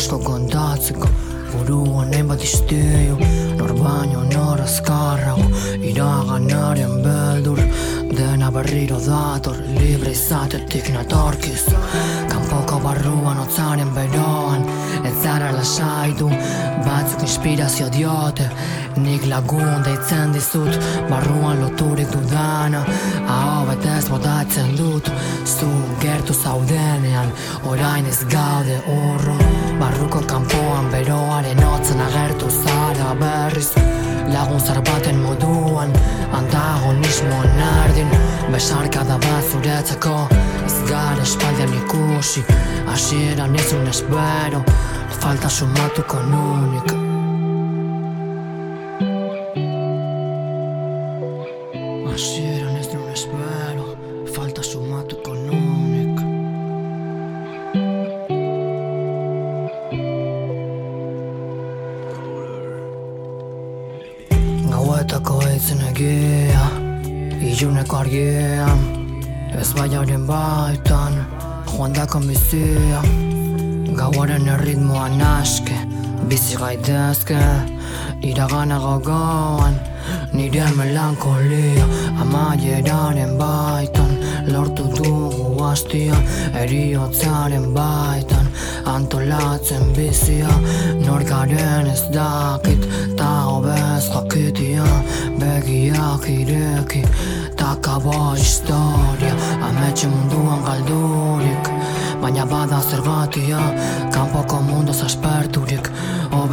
asko kontatzeko Buruan hainbat iztio Nor baino nor azkarrago Iraganaren beldur Dena berriro dator Libre izatetik natorkiz Kanpoko barruan otzaren beroan. Ez zara lasaitu Batzuk inspirazio diote. Nik lagun deitzen dizut Barruan loturik dudana. Aho betez botatzen dut Zu gertu zaudenean. Orain ez gaude urrun Barruko kanpoan beroaren otzen agertu zara berriz. Lagun zar baten moduan Antagonismo nardin. Besarkada bat zuretzeko Ez gara espaldian ikusi Hasieran ezun espero Falta sumatuko nunik Iragana gogoan Nire melankolia Amaieraren baitan Lortu dugu hastia Eriotzaren baitan Antolatzen bizia Nor garen ez dakit Ta hobez jakitia Begiak ireki Takabo historia Ametxe munduan galdurik Baina bada zergatia Kanpoko mundu asperturik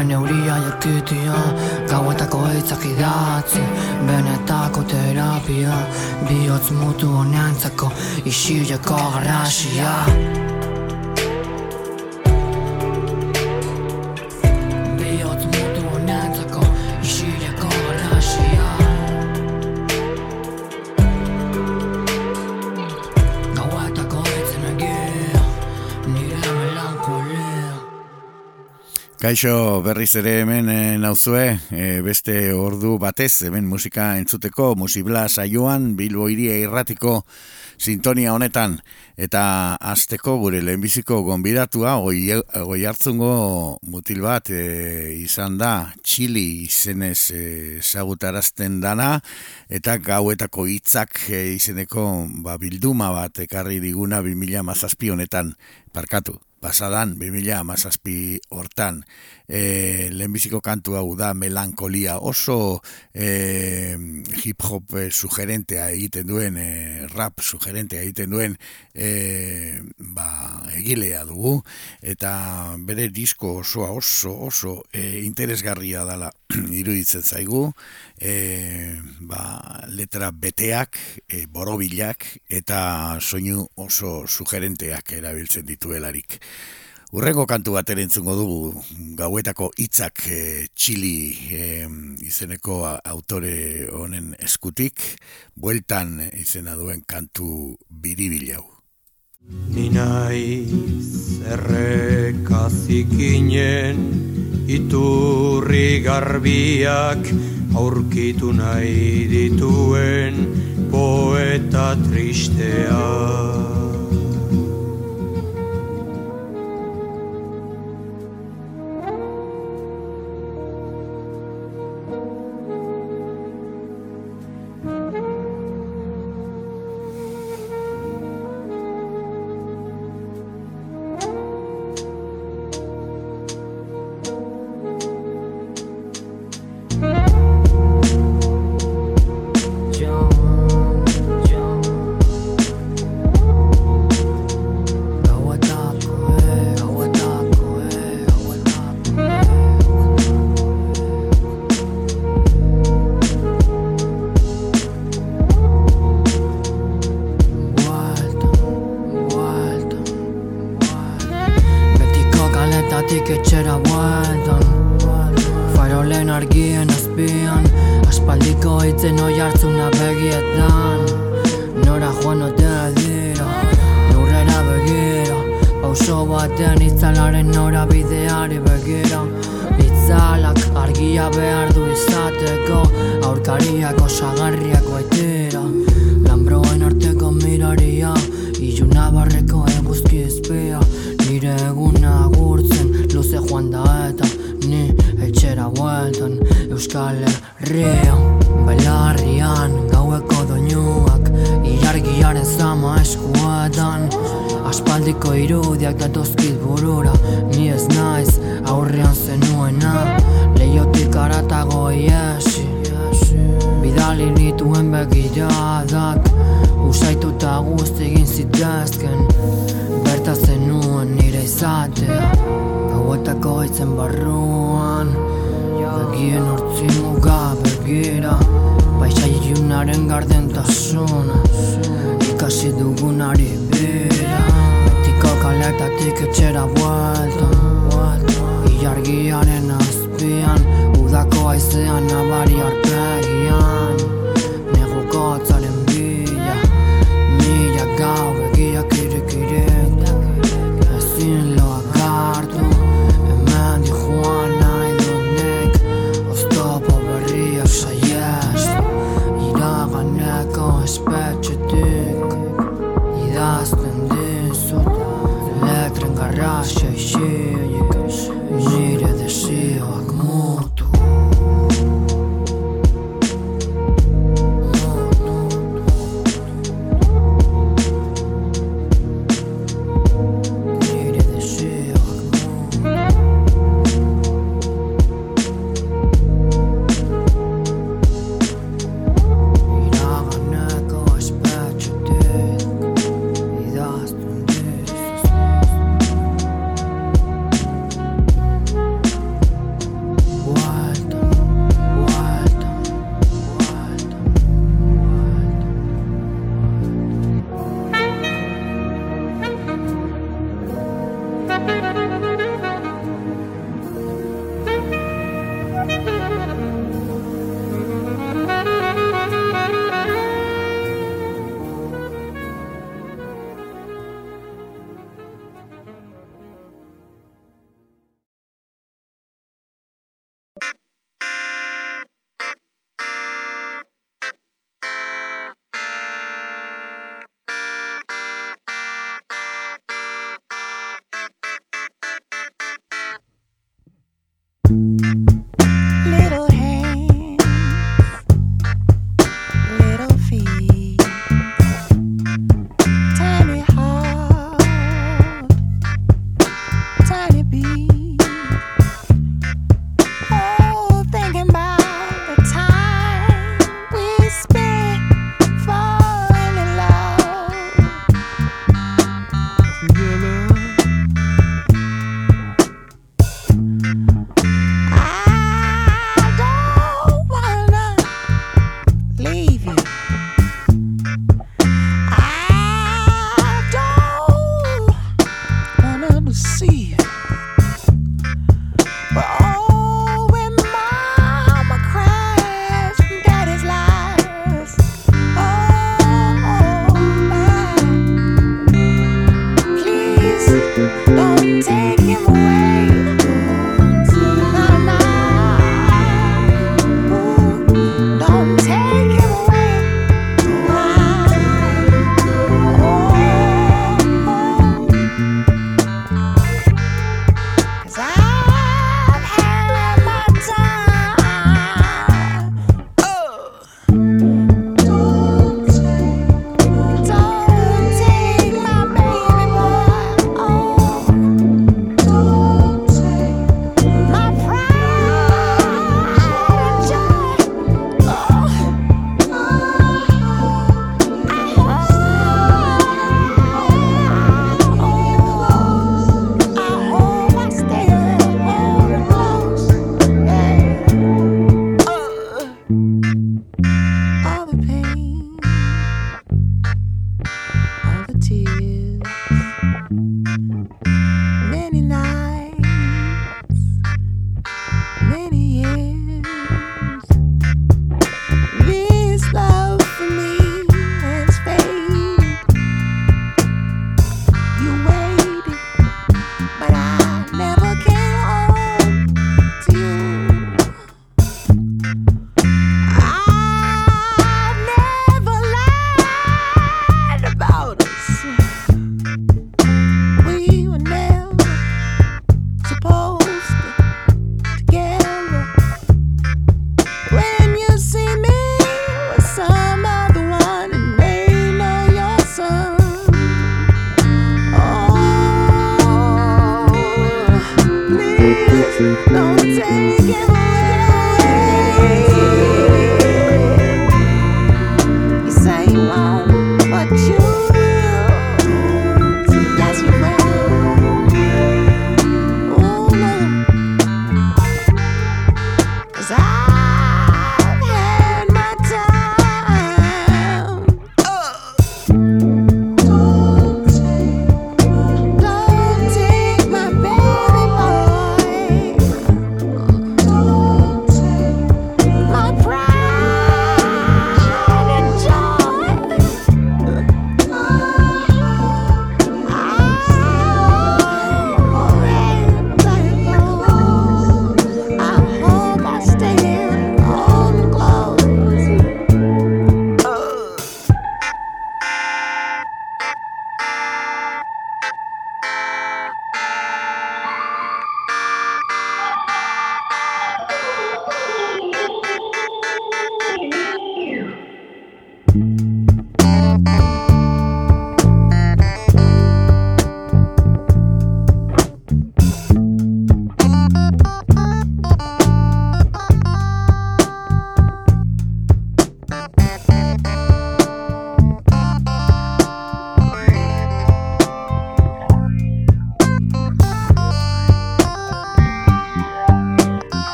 Oben euria jakitia Gauetako eitzak idatzi Benetako terapia Bihotz mutu honentzako Isireko garrasia Kaixo berriz ere hemen e, nauzue, e, beste ordu batez, hemen musika entzuteko, musibla saioan, Bilbo iria irratiko sintonia honetan, eta azteko gure lehenbiziko gonbidatua, oi, oi hartzungo mutil bat e, izan da, Txili izenez e, zagutarazten dana, eta gauetako hitzak e, izeneko ba, bilduma bat ekarri diguna 2000 mazazpi honetan, parkatu pasadan 2000 amazazpi hortan e, lehenbiziko kantu hau da melankolia. Oso e, hip hop eh, sugerentea egiten duen e, rap sugerentea egiten duen e, ba, egilea dugu. Eta bere disko osoa oso oso e, interesgarria dala iruditzen zaigu. E, ba, letra beteak e, borobilak eta soinu oso sugerenteak erabiltzen dituelarik. Urrengo kantu bat entzungo dugu gauetako hitzak e, Chili e, izeneko autore honen eskutik bueltan izena duen kantu biribilau. Ni naiz errekazikinen iturri garbiak aurkitu nahi dituen poeta tristea. Estali nituen begiradak Usaituta guzti egin zitezken. Berta zenuen nire izatea Gauetako gaitzen barruan. Begien hortzi muga begira Paisai junaren gardentasuna. Ikasi dugunari bera Betiko kaletatik etxera buelta Iargiaren azpian Udako aizean nabari arpegian. Nozzo le mia.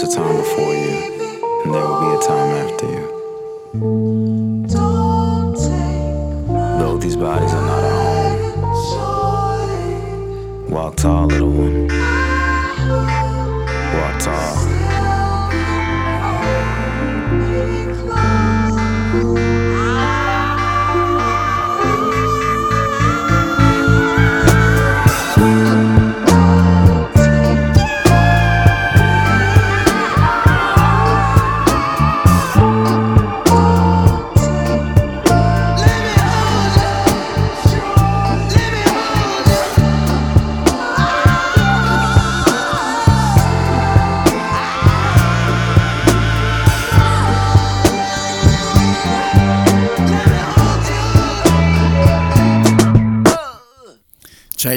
Was a time before you, and there will be a time after you.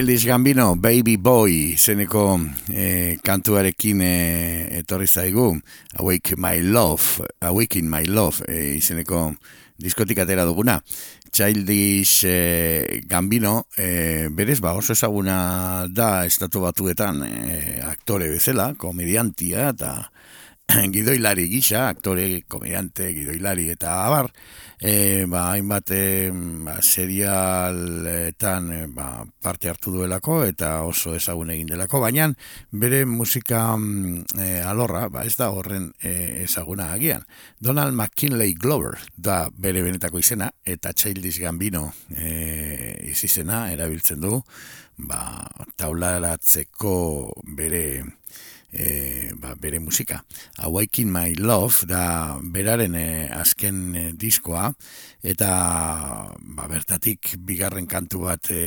Childish Gambino, Baby Boy, zeneko eh, kantuarekin eh, etorri zaigu, Awake My Love, Awaken My Love, eh, izeneko diskotik atera duguna. Childish eh, Gambino, eh, berez ba oso ezaguna da estatu batuetan eh, aktore bezala, komediantia eta gidoilari gisa, aktore, komediante, gidoilari eta abar, e, ba, hainbat e, ba, serialetan e, ba, parte hartu duelako eta oso ezagun egin delako, baina bere musika e, alorra, ba, ez da horren e, ezaguna agian. Donald McKinley Glover da bere benetako izena eta Childish Gambino e, izizena erabiltzen du ba, taularatzeko bere e, ba, bere musika. Awaken My Love da beraren e, azken e, diskoa eta ba, bertatik bigarren kantu bat e,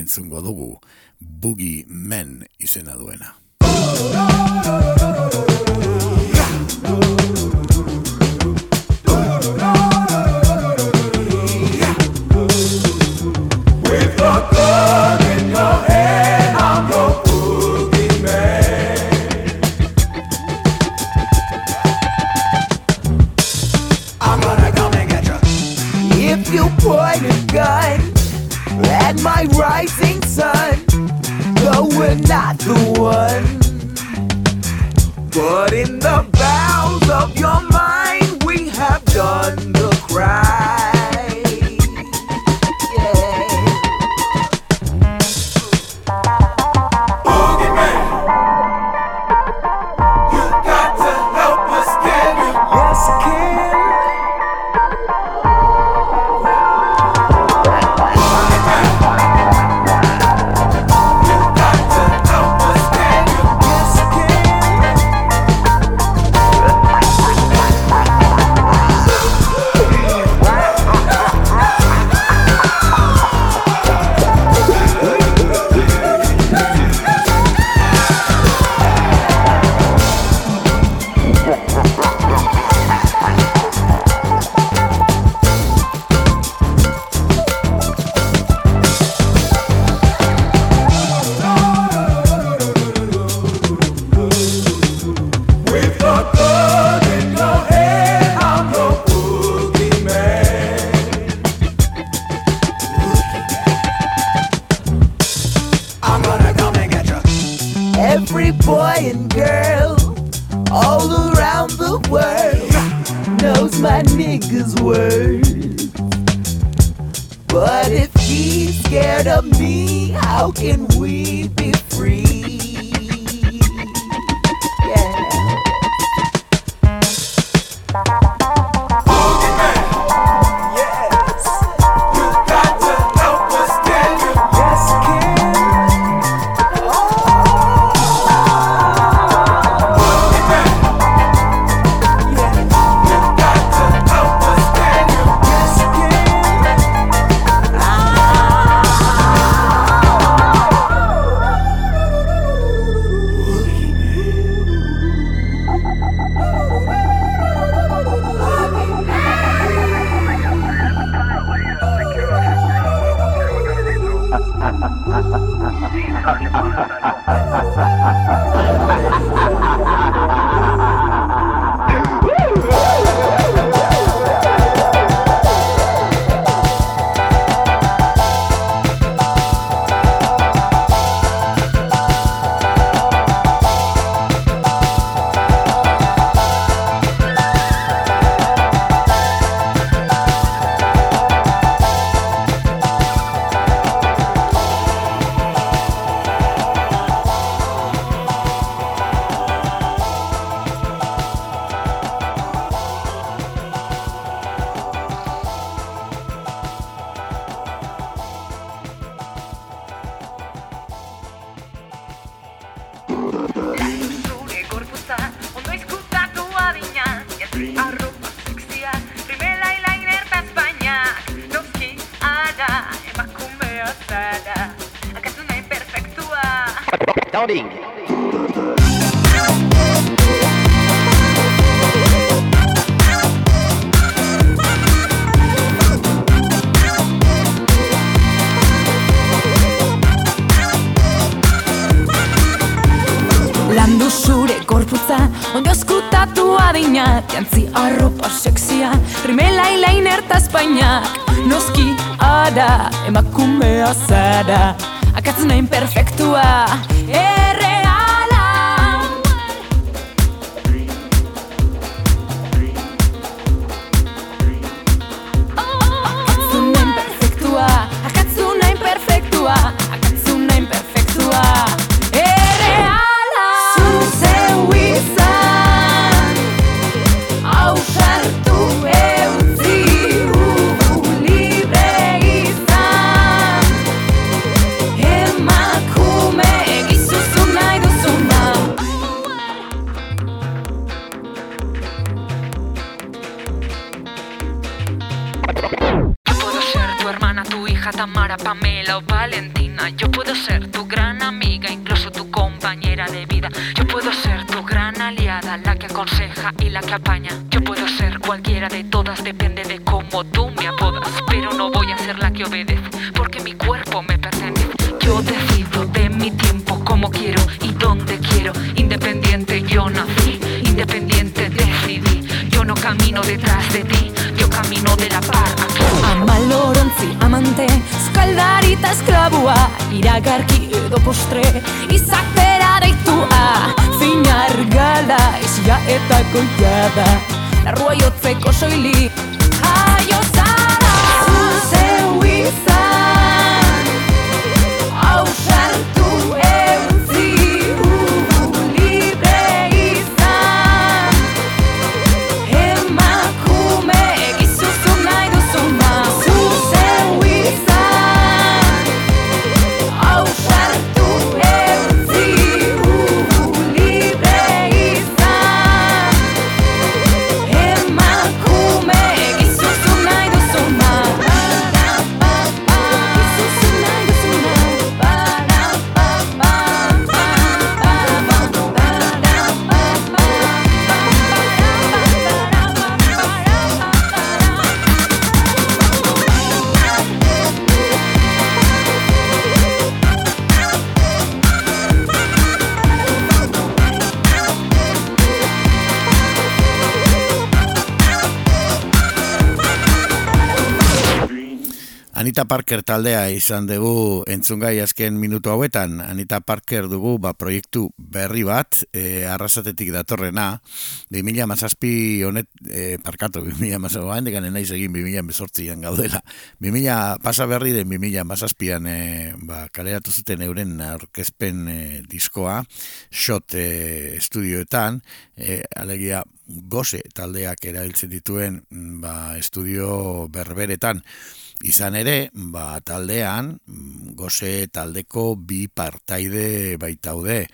entzungo dugu Boogie Men izena duena. Gun at my rising sun, though we're not the one, but in the truth of your mind, we have done the crime. Valentina. Yo puedo ser tu gran amiga, incluso tu compañera de vida. Yo puedo ser tu gran aliada, la que aconseja y la que apaña. Yo puedo ser cualquiera de todas, depende de cómo tú me apodas. Pero no voy a ser la que obedece, porque mi cuerpo me pertenece. Yo decido de mi tiempo como quiero y donde quiero. Independiente yo nací, independiente decidí. Yo no camino detrás de ti, amante Euskaldari eta esklabua Iragarki edo postre Izatera deitua Finar gala Ezia Zuretako jada Larrua jotzeko soili Jaio zara. Zeu izan Anita Parker taldea izan dugu entzungai azken minutu hauetan. Anita Parker dugu ba, proiektu berri bat, e, arrasatetik datorrena, 2000 mazazpi honet, e, parkatu, 2000 mazazpi, hain dekan naiz egin 2000 bezortzian gaudela. 2000 pasa berri den 2000 mazazpian e, ba, kaleratu zuten euren aurkezpen e, diskoa, shot e, estudioetan, e, alegia goze taldeak erabiltzen dituen mm, ba, estudio berberetan. Izan ere, ba, taldean, goze taldeko bi partaide baitaude.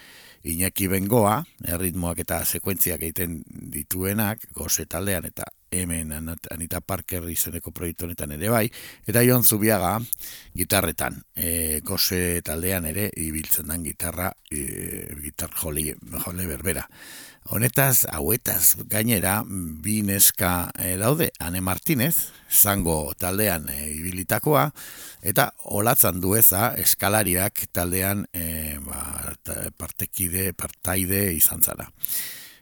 Iñaki Bengoa, erritmoak eta sekuentziak egiten dituenak, goze taldean eta hemen Anita Parker izeneko proiektu honetan ere bai, eta Jon Zubiaga gitarretan, e, goze taldean ere ibiltzen den gitarra, e, gitar joli, jole berbera. Honetaz, hauetaz gainera, bi neska e, daude, Ane Martinez, zango taldean e, ibilitakoa, eta olatzan dueza eskalariak taldean e, ba, partekide, partaide izan zara.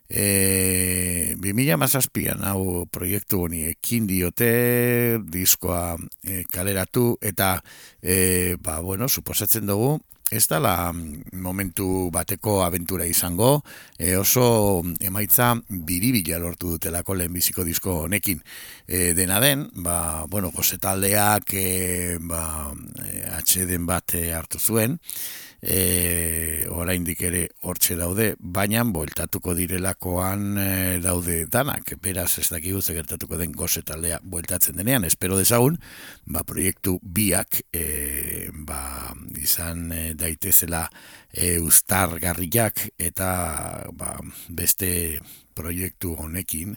E, 2000 mazazpian hau proiektu honi ekin diote diskoa e, kaleratu eta e, ba, bueno, suposatzen dugu ez dala mm, momentu bateko abentura izango, e, oso emaitza biribila lortu dutelako lehenbiziko disko honekin. E, dena den, ba, bueno, taldeak e, ba, e, atxeden bat e, hartu zuen, e, oraindik ere hortxe daude, baina bueltatuko direlakoan e, daude danak, beraz ez dakigu ze gertatuko den goze taldea bueltatzen denean, espero dezagun, ba, proiektu biak e, ba, izan e, daitezela e, ustargarriak eta ba, beste proiektu honekin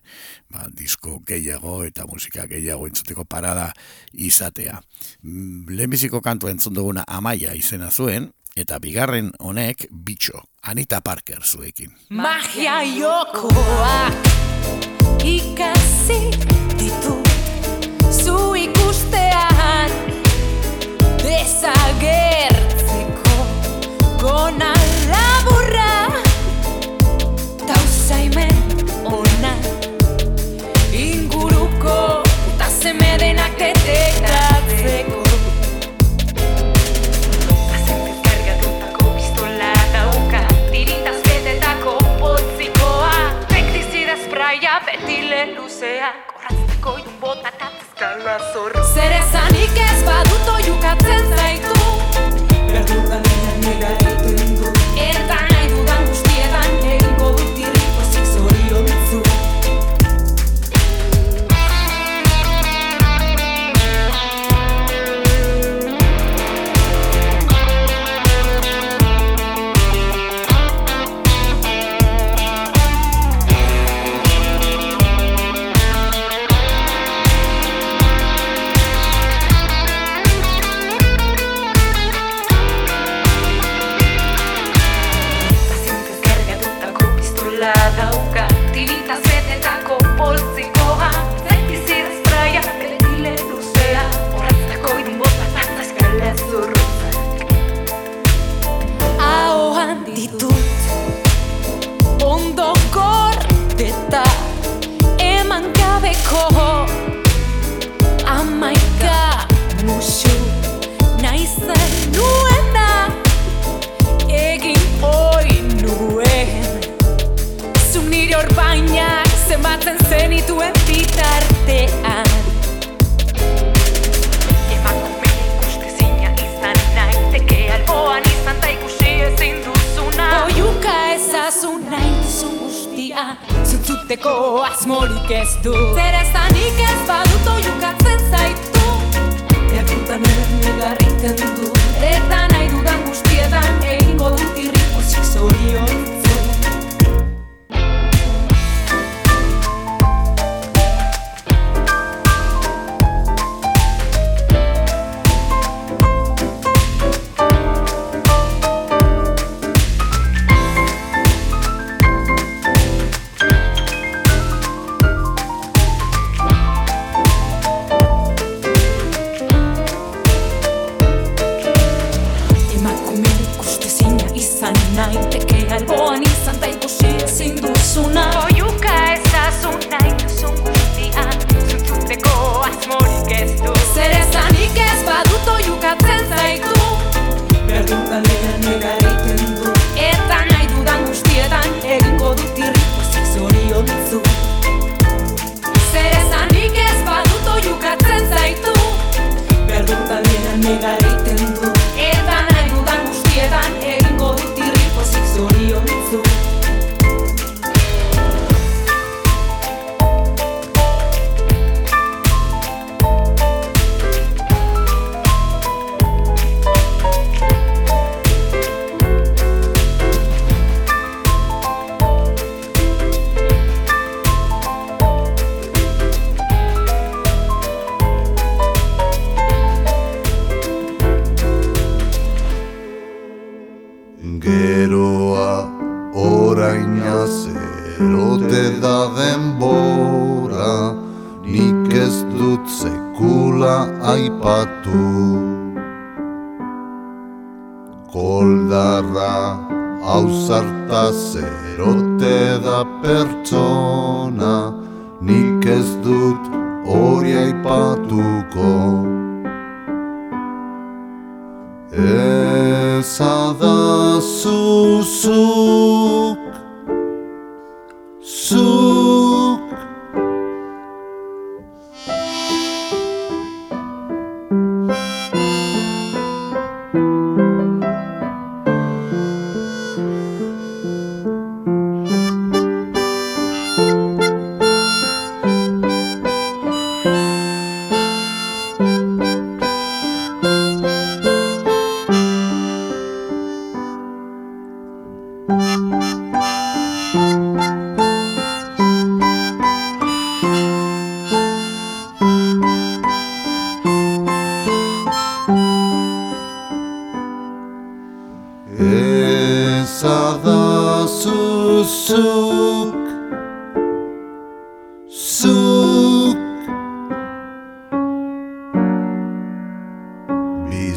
ba, disko gehiago eta musika gehiago entzuteko parada izatea. Mm, Lehenbiziko kantu entzun duguna amaia izena zuen, eta bigarren honek bitxo, Anita Parker zuekin. Magia jokoak ikasi ditu zu ikustean desagertzeko gona luzea Korratzeko jun bota eta tezkala zor Zer esanik ez badut oiukatzen zaitu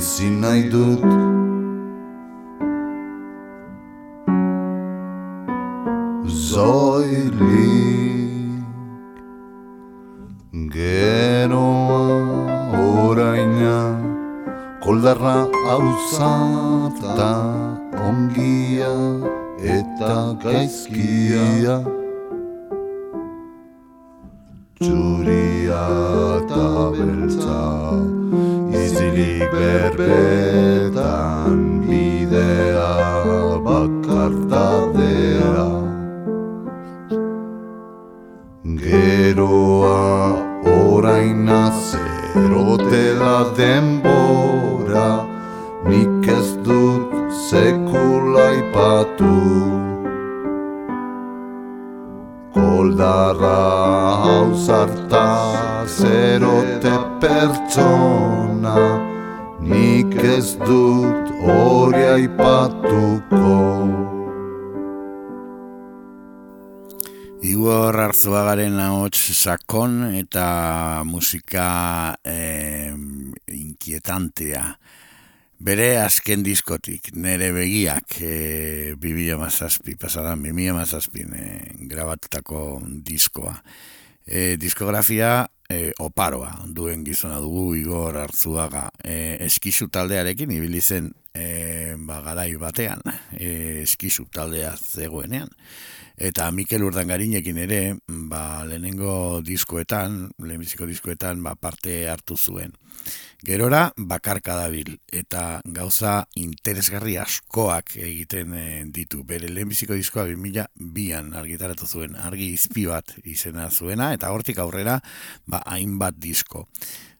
Bizi nahi dut. Zoilik Geroa oraina Koldarra hauzata ongia eta gaizkia. Txuria eta beltza izilik berbetan bidea bakartadea Geroa oraina zerote da denbora Nik ez dut sekula ipatu Koldarra hausarta zerote pertsona Nik ez dut hori aipatuko Igor Arzuagaren ahots sakon eta musika eh, inkietantea. Bere azken diskotik, nere begiak, e, bibila mazazpi, pasadan bibila mazazpin e, grabatutako diskoa. E, diskografia e, oparoa duen gizona dugu Igor Arzuaga. E, eskizu taldearekin ibili zen e, ba, garai batean, e, eskizu taldea zegoenean. Eta Mikel Urdangarinekin ere, ba, lehenengo diskoetan, lehenbiziko diskoetan, ba, parte hartu zuen. Gerora, bakarka dabil, eta gauza interesgarri askoak egiten eh, ditu. Bere lehenbiziko diskoa 2000 bian argitaratu zuen, argi izpi bat izena zuena, eta hortik aurrera, ba, hainbat disko.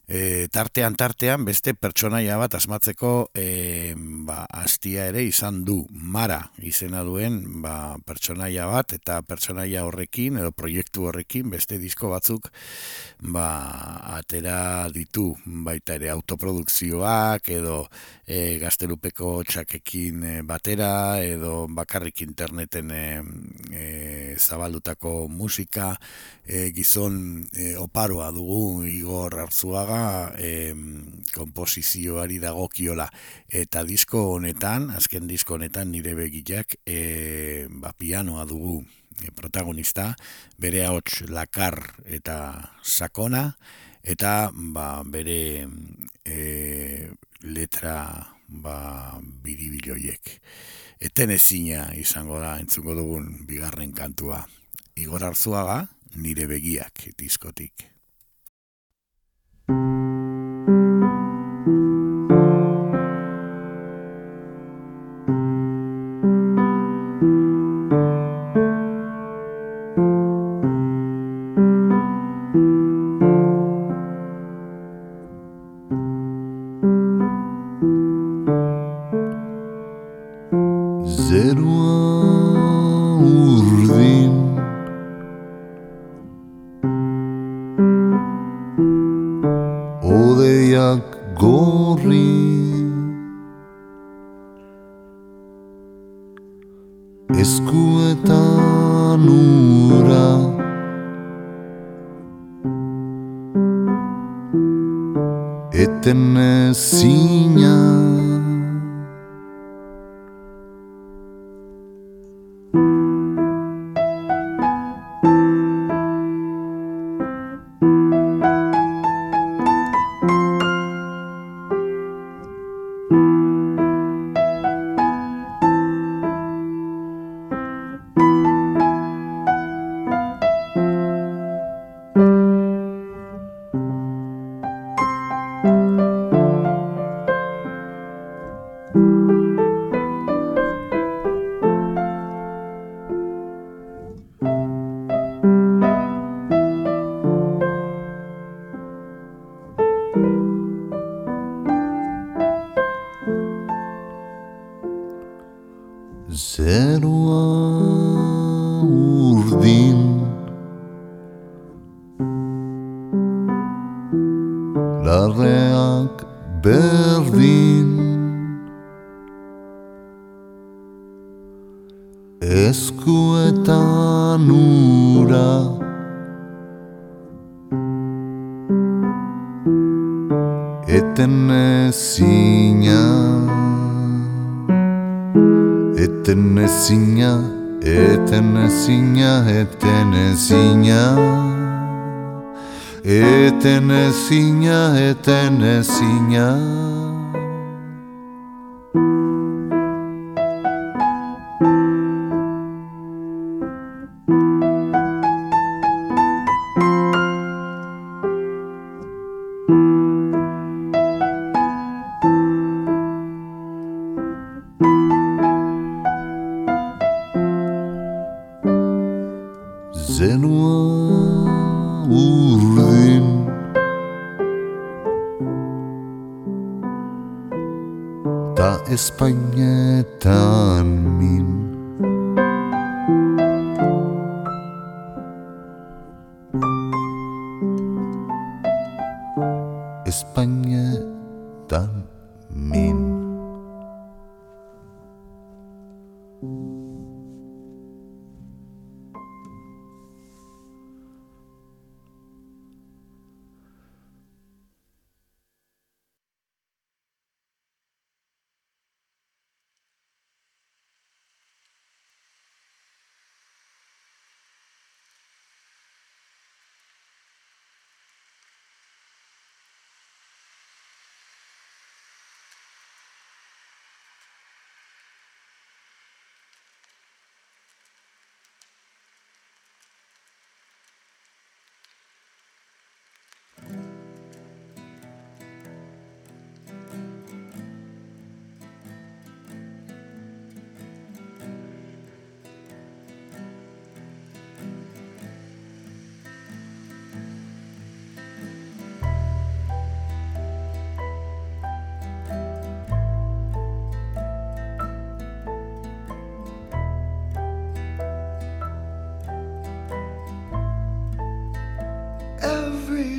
E, tartean tartean beste pertsonaia bat asmatzeko e, ba, astia ere izan du. Mara izena duen ba, pertsonaia bat eta pertsonaia horrekin edo proiektu horrekin beste disko batzuk ba, atera ditu. Baita ere autoprodukzioak edo e, gaztelupeko txakekin e, batera edo bakarrik interneten e, e, zabaldutako musika e, gizon e, oparoa dugu. Igor hartzuaga e, komposizioari dagokiola eta disko honetan, azken disko honetan nire begilak e, ba, pianoa dugu e, protagonista, bere ahots lakar eta sakona eta ba, bere e, letra ba, biribiloiek. Eten ezina izango da entzungo dugun bigarren kantua. Igor Arzuaga, nire begiak diskotik. Eskuetan ura. Eten ezina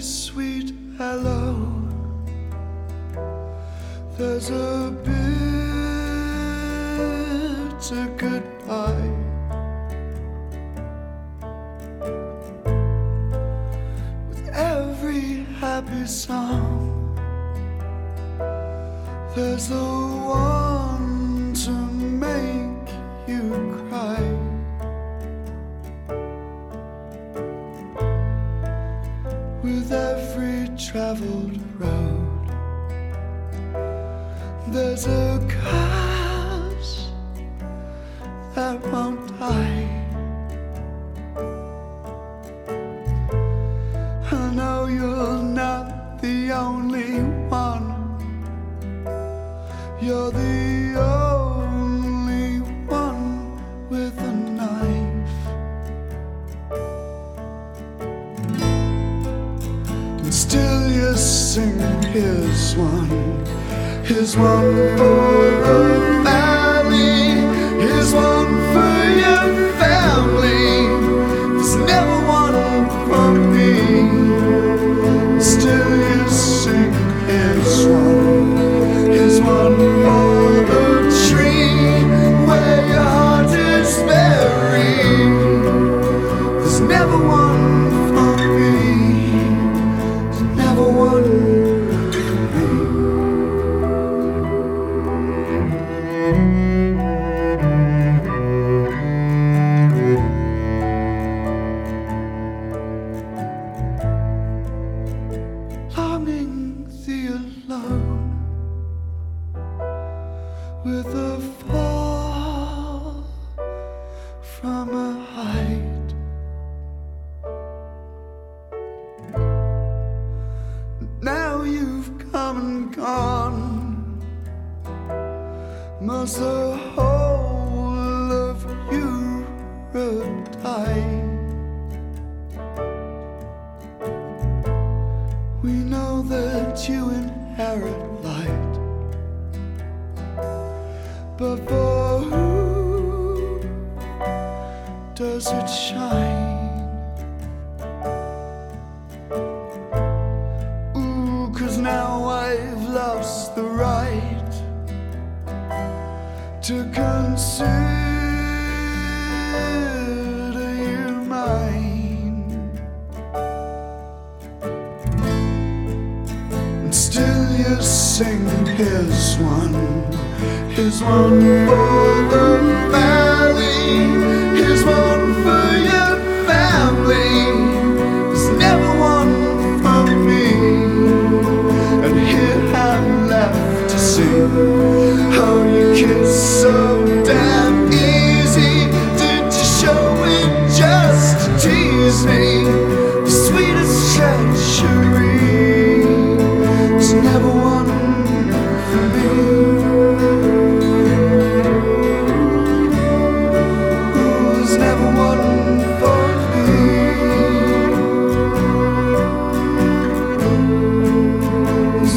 sweet hello. There's a bitter goodbye. With every happy song, there's a one.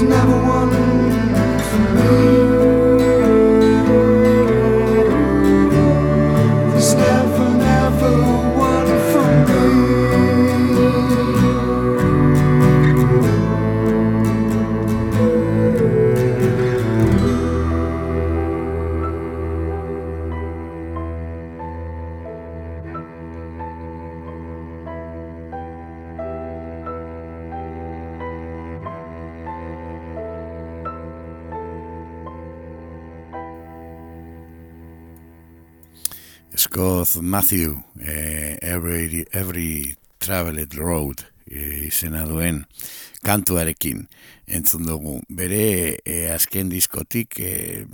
never Matthew, eh, Every, Every Traveled Road eh, izena duen kantuarekin entzun dugu. Bere eh, azken diskotik eh,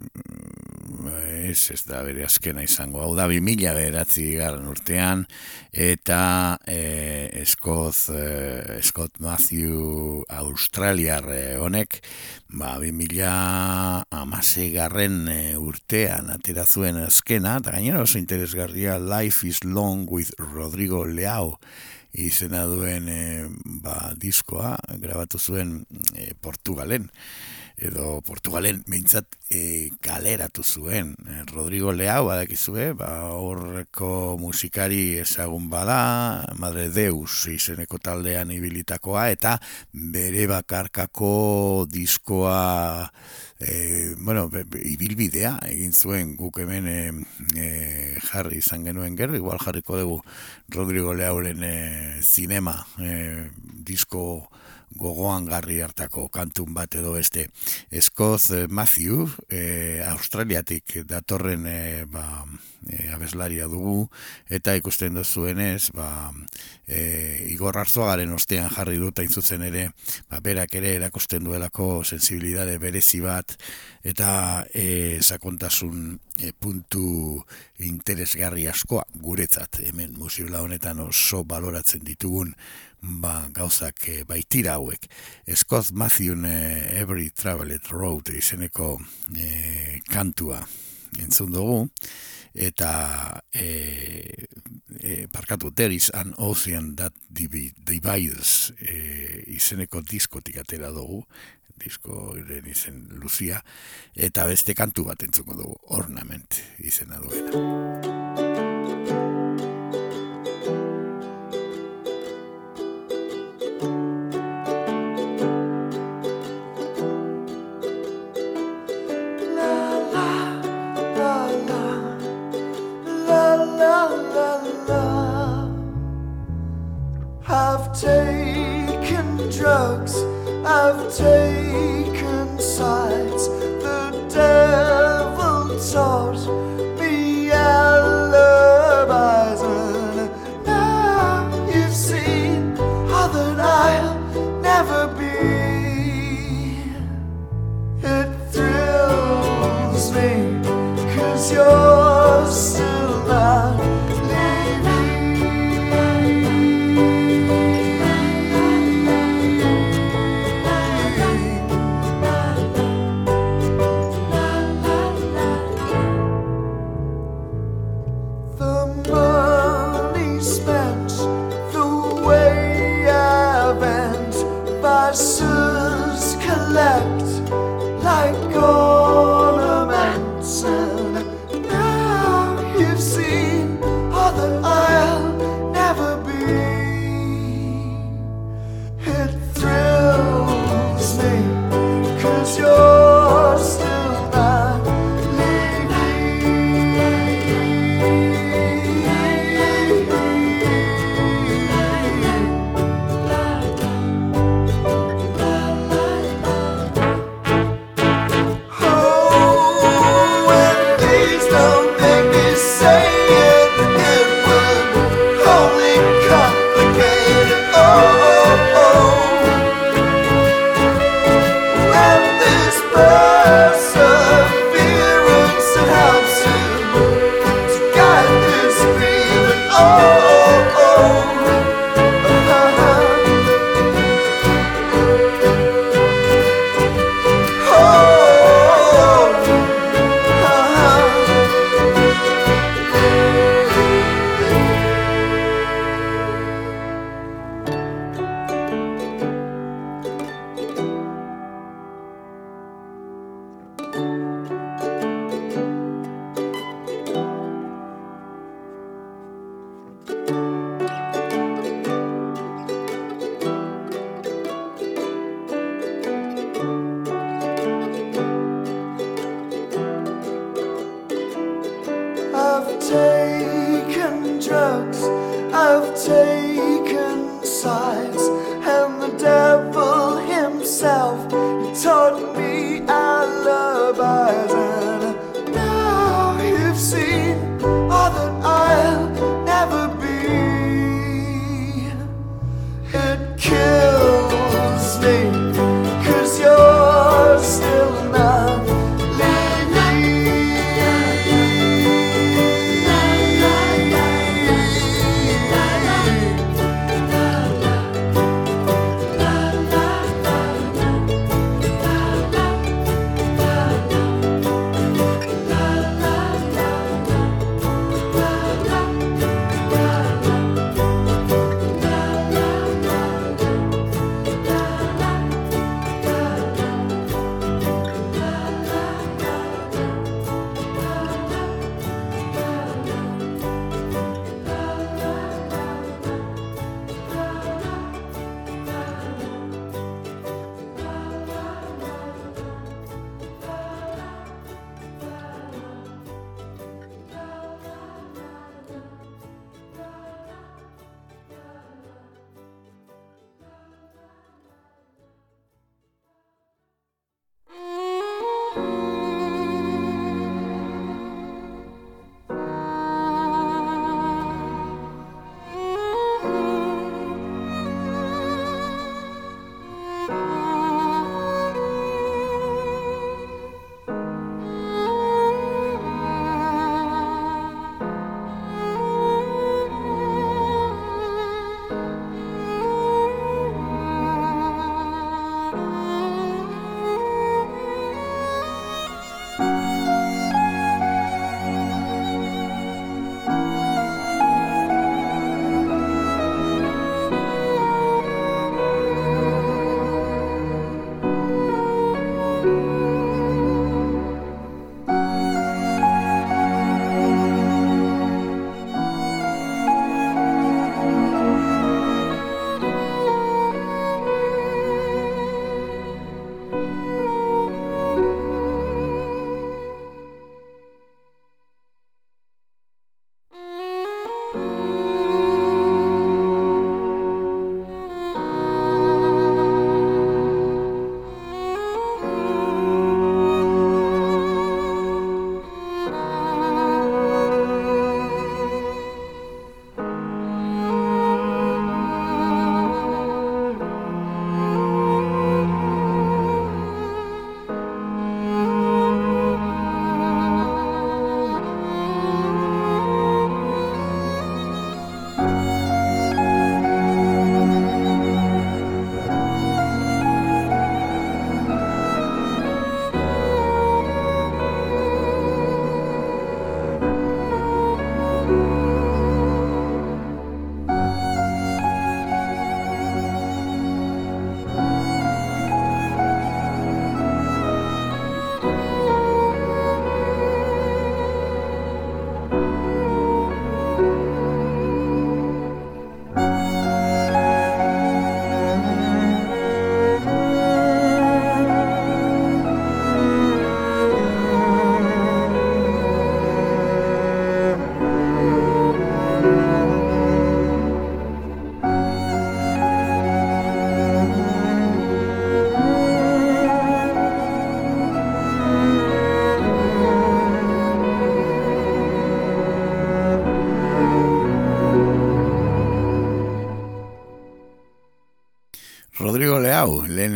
ez, ez da bere azkena izango, hau da 2000 geratzi garen urtean, eta e, Scott, e, Scott Matthew Australiar e, honek, ba, 2000 amase garren e, urtean aterazuen azkena, eta gainera oso interesgarria Life is Long with Rodrigo Leao, izena duen e, ba, diskoa grabatu zuen e, Portugalen edo Portugalen behintzat e, galeratu zuen. E, Rodrigo Leao badakizue, ba, horreko musikari ezagun bada, Madre Deus izeneko taldean ibilitakoa, eta bere bakarkako diskoa e, bueno, ibilbidea egin zuen guk hemen e, e, jarri izan genuen gero, igual jarriko dugu Rodrigo Leauren e, zinema e, disko gogoan garri hartako kantun bat edo beste. Eskoz eh, Matthew, eh, Australiatik datorren eh, ba, eh, abeslaria dugu, eta ikusten duzuenez, ba, eh, Igor Arzuagaren ostean jarri dut hain zuzen ere, ba, berak ere erakusten duelako sensibilidade berezi bat, eta eh, sakontasun eh, puntu interesgarri askoa guretzat, hemen musibla honetan oso baloratzen ditugun ba, gauzak e, baitira hauek. Scott Matthew e, Every Traveled Road izeneko e, kantua entzun dugu, eta e, e, parkatu There is an ocean that divides e, izeneko diskotik atera dugu, disko izen Lucia, eta beste kantu bat entzuko dugu, ornament izena duena. I've taken drugs, I've taken sides. The devil taught me alibis, and now you've seen all that I'll never be. It thrills me, cause you're still I've taken drugs, I've taken sides,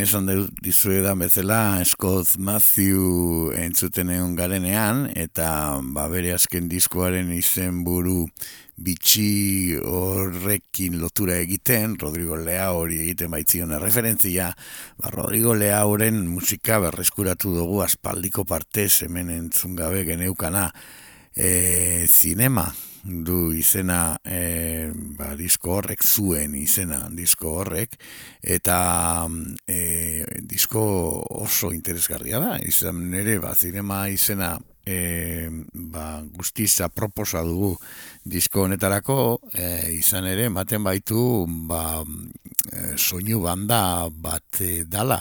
esan dizuedan bezala, Scott Matthew entzuten egon garenean, eta ba, bere azken diskoaren izen buru bitxi horrekin lotura egiten, Rodrigo Lea hori egiten baitzion referentzia, ba, Rodrigo Lea horren musika berreskuratu dugu aspaldiko partez hemen entzun gabe geneukana, e, zinema, du izena e, ba, disko horrek zuen izena disko horrek eta e, disko oso interesgarria da. Izan nire ba, zinema izena e, ba, guztiz aproposa dugu disko honetarako e, izan ere ematen baitu ba, e, soinu banda bat e, dala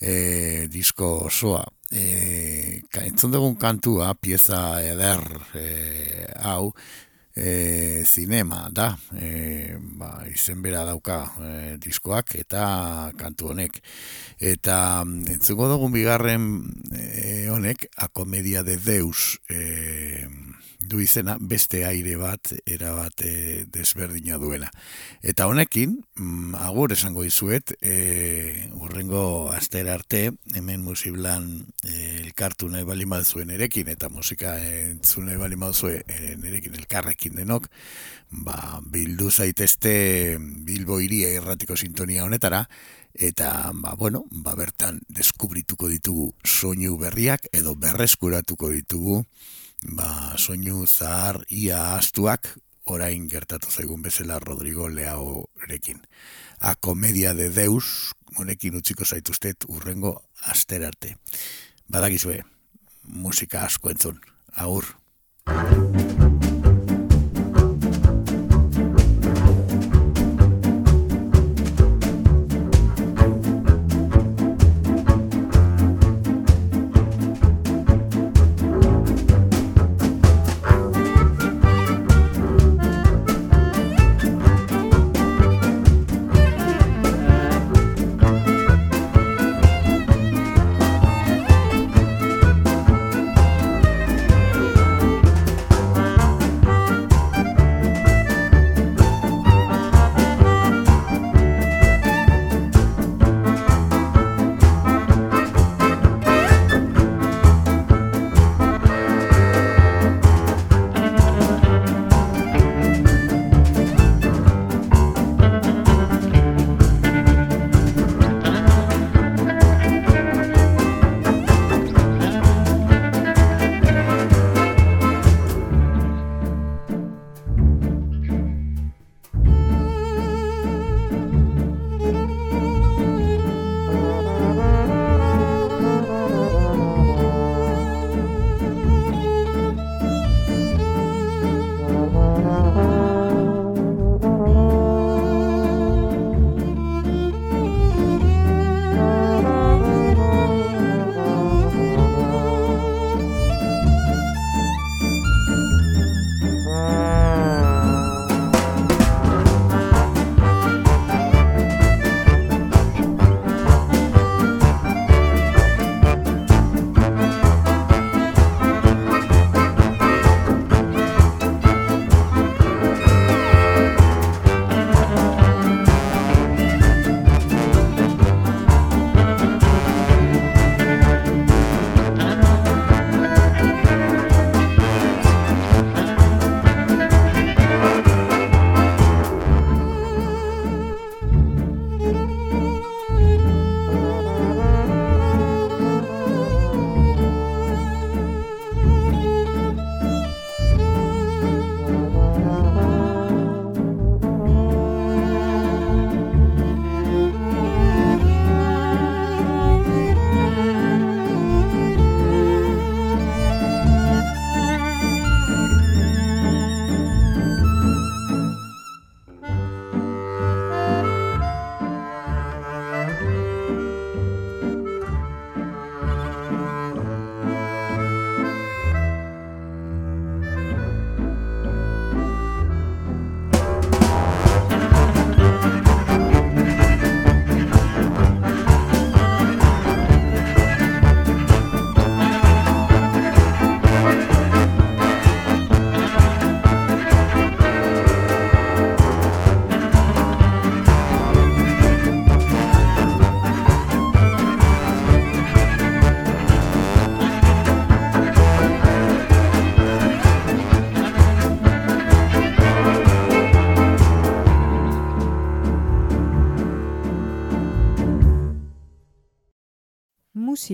e, disko osoa. E, entzun dugun kantua pieza eder e, hau e, zinema da. E, ba, izen bera dauka e, diskoak eta kantu honek. Eta mm, entzuko dugun bigarren e, honek akomedia de Deus e, du izena beste aire bat erabat e, desberdina duela. Eta honekin, mm, agur esango izuet, e, urrengo astera arte, hemen musiblan e, elkartu nahi bali zuen erekin, eta musika entzun nahi bali zuen e, nerekin elkarrekin denok, ba, bildu zaitezte Bilbo iria erratiko sintonia honetara, eta ba, bueno, ba, bertan deskubrituko ditugu soinu berriak edo berreskuratuko ditugu ba, soinu zahar ia astuak orain gertatu zaigun bezala Rodrigo Leaorekin. A komedia de Deus, honekin utziko zaituztet urrengo asterarte. Badakizue, musika asko entzun. Agur.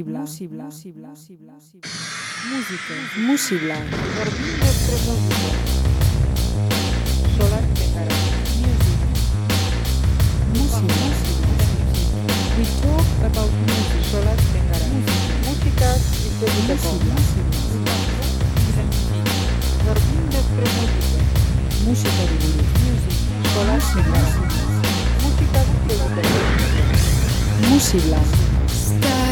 Músibla. Músibla. Músibla. Músibla. Música. Músibla. Solar Pekara. Music. We talk about music. Solar Pekara. Música y Jardín de Premusica. Música de Music. Solar Música de Música. Música.